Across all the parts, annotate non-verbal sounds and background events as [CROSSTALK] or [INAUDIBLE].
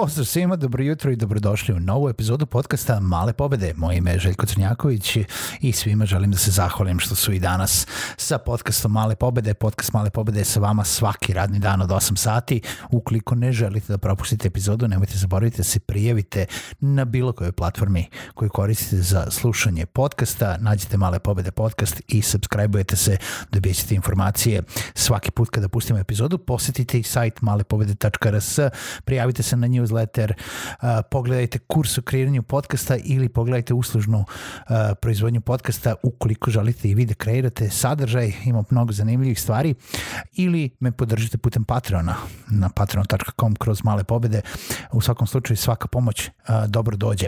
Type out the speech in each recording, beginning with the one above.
Pozdrav svima, dobro jutro i dobrodošli u novu epizodu podcasta Male pobede. Moje ime je Željko Crnjaković i svima želim da se zahvalim što su i danas sa podcastom Male pobede. Podcast Male pobede je sa vama svaki radni dan od 8 sati. Ukoliko ne želite da propustite epizodu, nemojte zaboraviti da se prijavite na bilo kojoj platformi koju koristite za slušanje podcasta. Nađite Male pobede podcast i subscribe-ujete se, dobijete ćete informacije svaki put kada pustimo epizodu. Posetite i sajt malepobede.rs, prijavite se na nju newsletter, uh, pogledajte kurs o kreiranju podcasta ili pogledajte uslužnu uh, proizvodnju podcasta ukoliko želite i vi da kreirate sadržaj, ima mnogo zanimljivih stvari ili me podržite putem Patreona na patreon.com kroz male pobede. U svakom slučaju svaka pomoć uh, dobro dođe.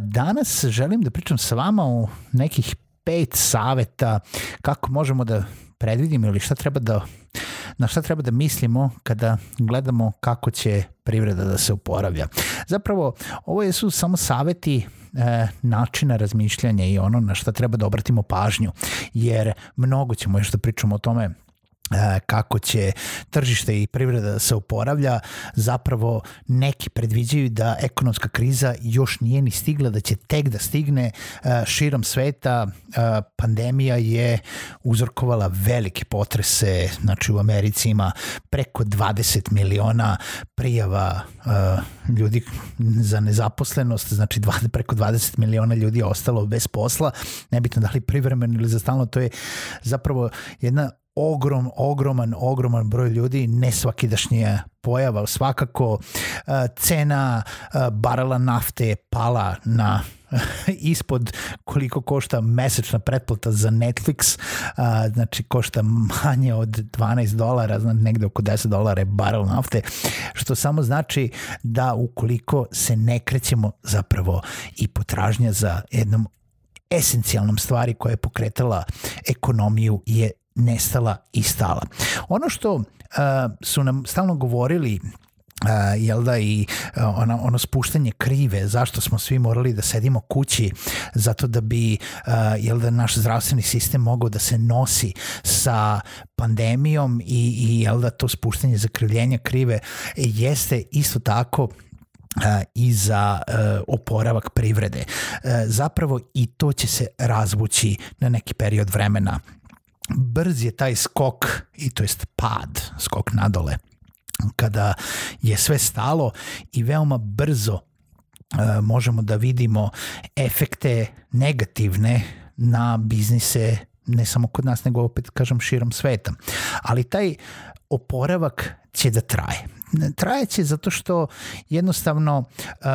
Danas želim da pričam sa vama o nekih pet saveta kako možemo da predvidimo ili šta treba da na šta treba da mislimo kada gledamo kako će privreda da se oporavlja. Zapravo, ovo su samo saveti e, načina razmišljanja i ono na šta treba da obratimo pažnju, jer mnogo ćemo još da pričamo o tome kako će tržište i privreda da se oporavlja, zapravo neki predviđaju da ekonomska kriza još nije ni stigla, da će tek da stigne e, širom sveta. E, pandemija je uzorkovala velike potrese, znači u Americi ima preko 20 miliona prijava ljudi za nezaposlenost, znači preko 20 miliona ljudi je ostalo bez posla, nebitno da li privremeno ili za stalno, to je zapravo jedna ogrom, ogroman, ogroman broj ljudi, ne svakidašnje pojava. Svakako uh, cena uh, barela nafte je pala na [LAUGHS] ispod koliko košta mesečna pretplata za Netflix, uh, znači košta manje od 12 dolara, znači negde oko 10 dolara je barel nafte, što samo znači da ukoliko se ne krećemo zapravo i potražnja za jednom esencijalnom stvari koja je pokretala ekonomiju je nestala i stala. Ono što uh, su nam stalno govorili Uh, jel da i uh, ono, ono spuštanje krive zašto smo svi morali da sedimo kući zato da bi uh, jel da naš zdravstveni sistem mogao da se nosi sa pandemijom i, i jel da to spuštanje zakrivljenja krive jeste isto tako i za uh, oporavak privrede. Uh, zapravo i to će se razvući na neki period vremena brz je taj skok i to jest pad, skok nadole kada je sve stalo i veoma brzo e, možemo da vidimo efekte negativne na biznise ne samo kod nas, nego opet kažem širom sveta. Ali taj oporavak će da traje trajeće zato što jednostavno uh,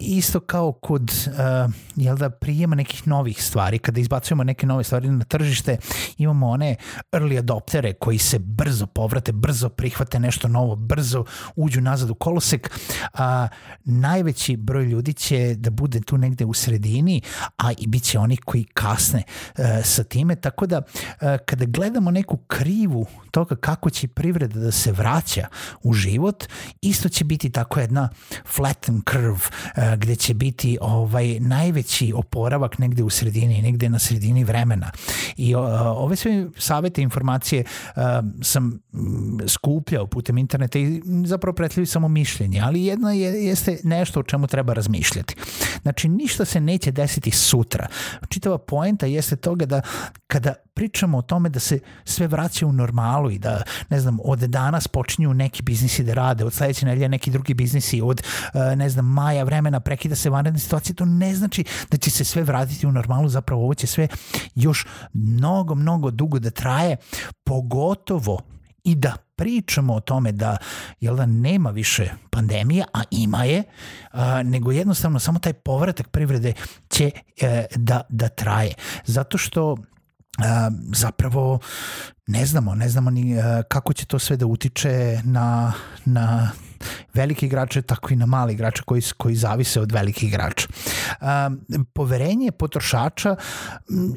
isto kao kod uh, jel da prijema nekih novih stvari, kada izbacujemo neke nove stvari na tržište, imamo one early adoptere koji se brzo povrate, brzo prihvate nešto novo, brzo uđu nazad u kolosek, a najveći broj ljudi će da bude tu negde u sredini, a i bit će oni koji kasne uh, sa time, tako da kada gledamo neku krivu toga kako će privreda da se vraća u život, život, isto će biti tako jedna flatten curve uh, gde će biti ovaj najveći oporavak negde u sredini, negde na sredini vremena. I uh, ove sve savete informacije uh, sam skupljao putem interneta i zapravo pretljivi samo mišljenje, ali jedna je, jeste nešto o čemu treba razmišljati. Znači, ništa se neće desiti sutra. Čitava poenta jeste toga da kada pričamo o tome da se sve vraća u normalu i da, ne znam, od danas počinju neki biznisi da rade, od sledeće nedelje neki drugi biznisi, od, e, ne znam, maja vremena prekida se vanredne situacije, to ne znači da će se sve vratiti u normalu, zapravo ovo će sve još mnogo, mnogo dugo da traje, pogotovo i da pričamo o tome da jel da nema više pandemije, a ima je, a, nego jednostavno samo taj povratak privrede će e, da, da traje. Zato što zapravo ne znamo, ne znamo ni kako će to sve da utiče na, na velike igrače, tako i na mali igrače koji, koji zavise od velikih igrača. Um, poverenje potrošača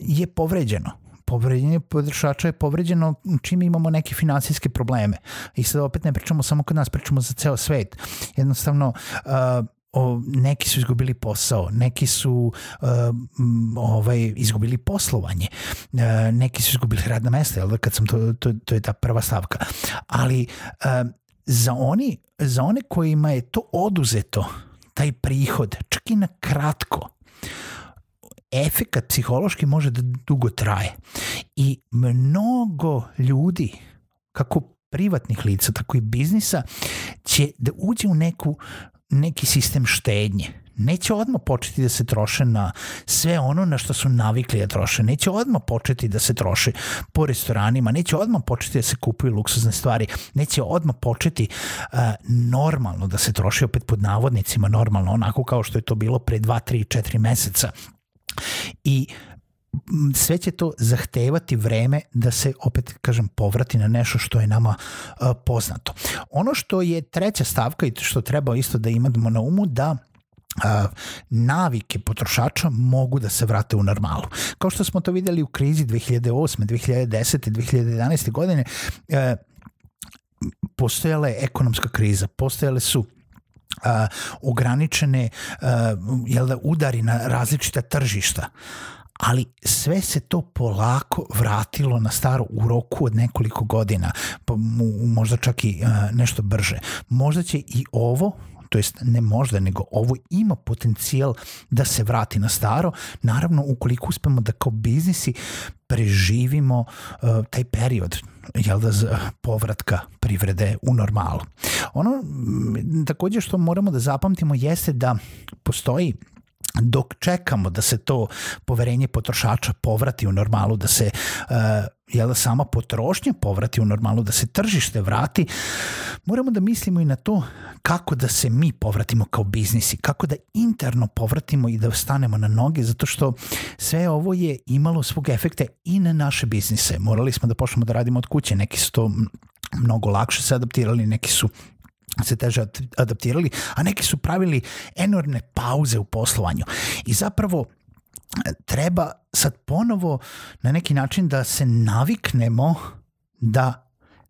je povređeno povređenje potrošača je povređeno čim imamo neke finansijske probleme. I sad opet ne pričamo samo kod nas, pričamo za ceo svet. Jednostavno, uh, o, neki su izgubili posao, neki su uh, ovaj, izgubili poslovanje, uh, neki su izgubili radna mesta, jel da, kad sam to, to, to je ta prva stavka. Ali uh, za, oni, za one kojima je to oduzeto, taj prihod, čak i na kratko, efekat psihološki može da dugo traje. I mnogo ljudi, kako privatnih lica, tako i biznisa, će da uđe u neku, neki sistem štednje. Neće odmah početi da se troše na sve ono na što su navikli da troše. Neće odmah početi da se troše po restoranima, neće odmah početi da se kupuju luksuzne stvari, neće odmah početi uh, normalno da se troši opet pod navodnicima normalno, onako kao što je to bilo pre 2, 3, 4 meseca I sve će to zahtevati vreme da se opet kažem povrati na nešto što je nama poznato. Ono što je treća stavka i što treba isto da imamo na umu da Uh, navike potrošača mogu da se vrate u normalu. Kao što smo to videli u krizi 2008. 2010. 2011. godine uh, postojala je ekonomska kriza, postojale su uh, ograničene uh, jel da, udari na različita tržišta ali sve se to polako vratilo na staro u roku od nekoliko godina, pa možda čak i nešto brže. Možda će i ovo to jest ne možda, nego ovo ima potencijal da se vrati na staro, naravno ukoliko uspemo da kao biznisi preživimo uh, taj period jel da, povratka privrede u normalu. Ono takođe što moramo da zapamtimo jeste da postoji dok čekamo da se to poverenje potrošača povrati u normalu, da se uh, jel, sama potrošnja povrati u normalu, da se tržište vrati, moramo da mislimo i na to kako da se mi povratimo kao biznisi, kako da interno povratimo i da stanemo na noge, zato što sve ovo je imalo svog efekta i na naše biznise. Morali smo da počnemo da radimo od kuće, neki su to mnogo lakše se adaptirali, neki su se teže adaptirali, a neki su pravili enormne pauze u poslovanju. I zapravo e, treba sad ponovo na neki način da se naviknemo da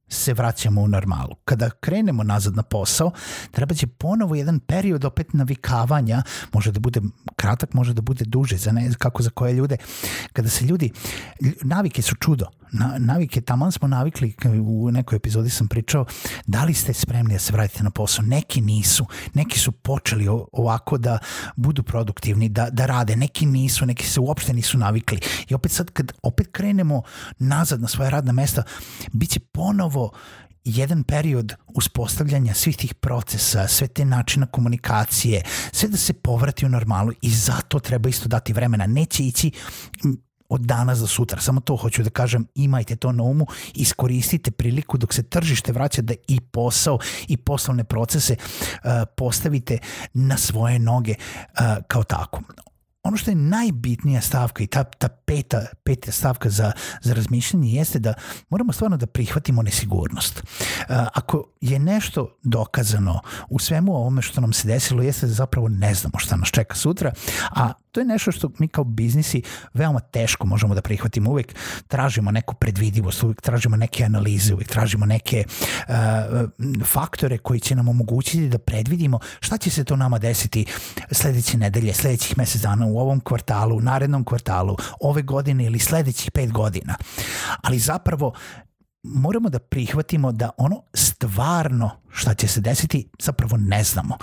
se vraćamo u normalu. Kada krenemo nazad na posao, treba će ponovo jedan period opet navikavanja, može da bude kratak, može da bude duže, za ne, kako za koje ljude. Kada se ljudi, navike su čudo, na, navike, tamo smo navikli, u nekoj epizodi sam pričao, da li ste spremni da se vratite na posao? Neki nisu, neki su počeli ovako da budu produktivni, da, da rade, neki nisu, neki se uopšte nisu navikli. I opet sad kad opet krenemo nazad na svoje radna mesta, bit će ponovo jedan period uspostavljanja svih tih procesa, sve te načina komunikacije, sve da se povrati u normalu i zato treba isto dati vremena. Neće ići od danas do sutra. Samo to hoću da kažem, imajte to na umu, iskoristite priliku dok se tržište vraća da i posao i poslovne procese uh, postavite na svoje noge uh, kao tako ono što je najbitnija stavka i ta, ta peta, peta stavka za, za razmišljanje jeste da moramo stvarno da prihvatimo nesigurnost. Ako je nešto dokazano u svemu ovome što nam se desilo jeste da zapravo ne znamo šta nas čeka sutra, a to je nešto što mi kao biznisi veoma teško možemo da prihvatimo. Uvek tražimo neku predvidivost, uvek tražimo neke analize, uvek tražimo neke uh, faktore koji će nam omogućiti da predvidimo šta će se to nama desiti sledeće nedelje, sledećih mesec dana u ovom kvartalu, u narednom kvartalu, ove godine ili sledećih pet godina. Ali zapravo moramo da prihvatimo da ono stvarno šta će se desiti zapravo ne znamo.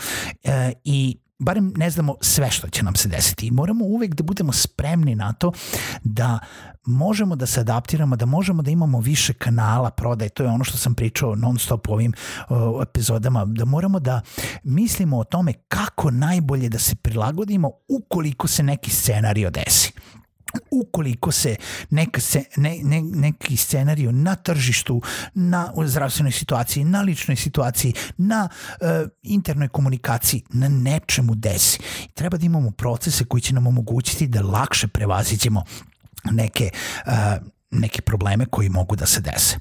E, I barem ne znamo sve što će nam se desiti. I moramo uvek da budemo spremni na to da možemo da se adaptiramo, da možemo da imamo više kanala prodaje, to je ono što sam pričao non stop u ovim uh, epizodama, da moramo da mislimo o tome kako najbolje da se prilagodimo ukoliko se neki scenario desi ukoliko se neka se, ne, ne, neki scenariju na tržištu, na zdravstvenoj situaciji, na ličnoj situaciji, na uh, internoj komunikaciji, na nečemu desi. Treba da imamo procese koji će nam omogućiti da lakše prevazićemo neke uh, neke probleme koji mogu da se dese.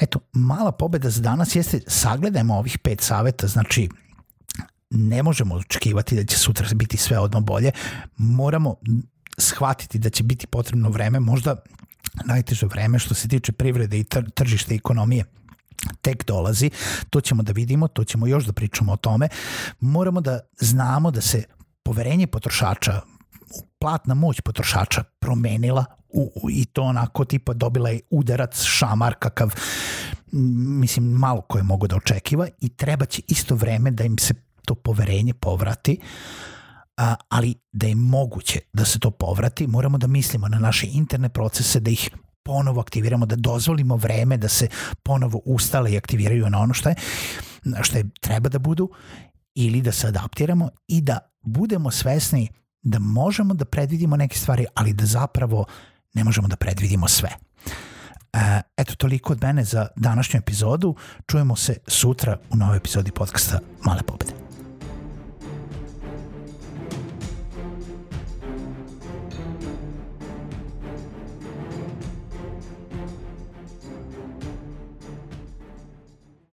Eto, mala pobeda za danas jeste sagledajmo ovih pet saveta, znači ne možemo očekivati da će sutra biti sve odno bolje, moramo shvatiti da će biti potrebno vreme, možda najteže vreme što se tiče privrede i tržište ekonomije tek dolazi, to ćemo da vidimo, to ćemo još da pričamo o tome. Moramo da znamo da se poverenje potrošača, platna moć potrošača promenila u, u, i to onako tipa dobila je udarac, šamar kakav mislim malo koje mogu da očekiva i treba će isto vreme da im se to poverenje povrati a, ali da je moguće da se to povrati moramo da mislimo na naše interne procese da ih ponovo aktiviramo, da dozvolimo vreme da se ponovo ustale i aktiviraju na ono što je, što je treba da budu ili da se adaptiramo i da budemo svesni da možemo da predvidimo neke stvari, ali da zapravo ne možemo da predvidimo sve. E, eto, toliko od mene za današnju epizodu. Čujemo se sutra u novoj epizodi podcasta Male pobede.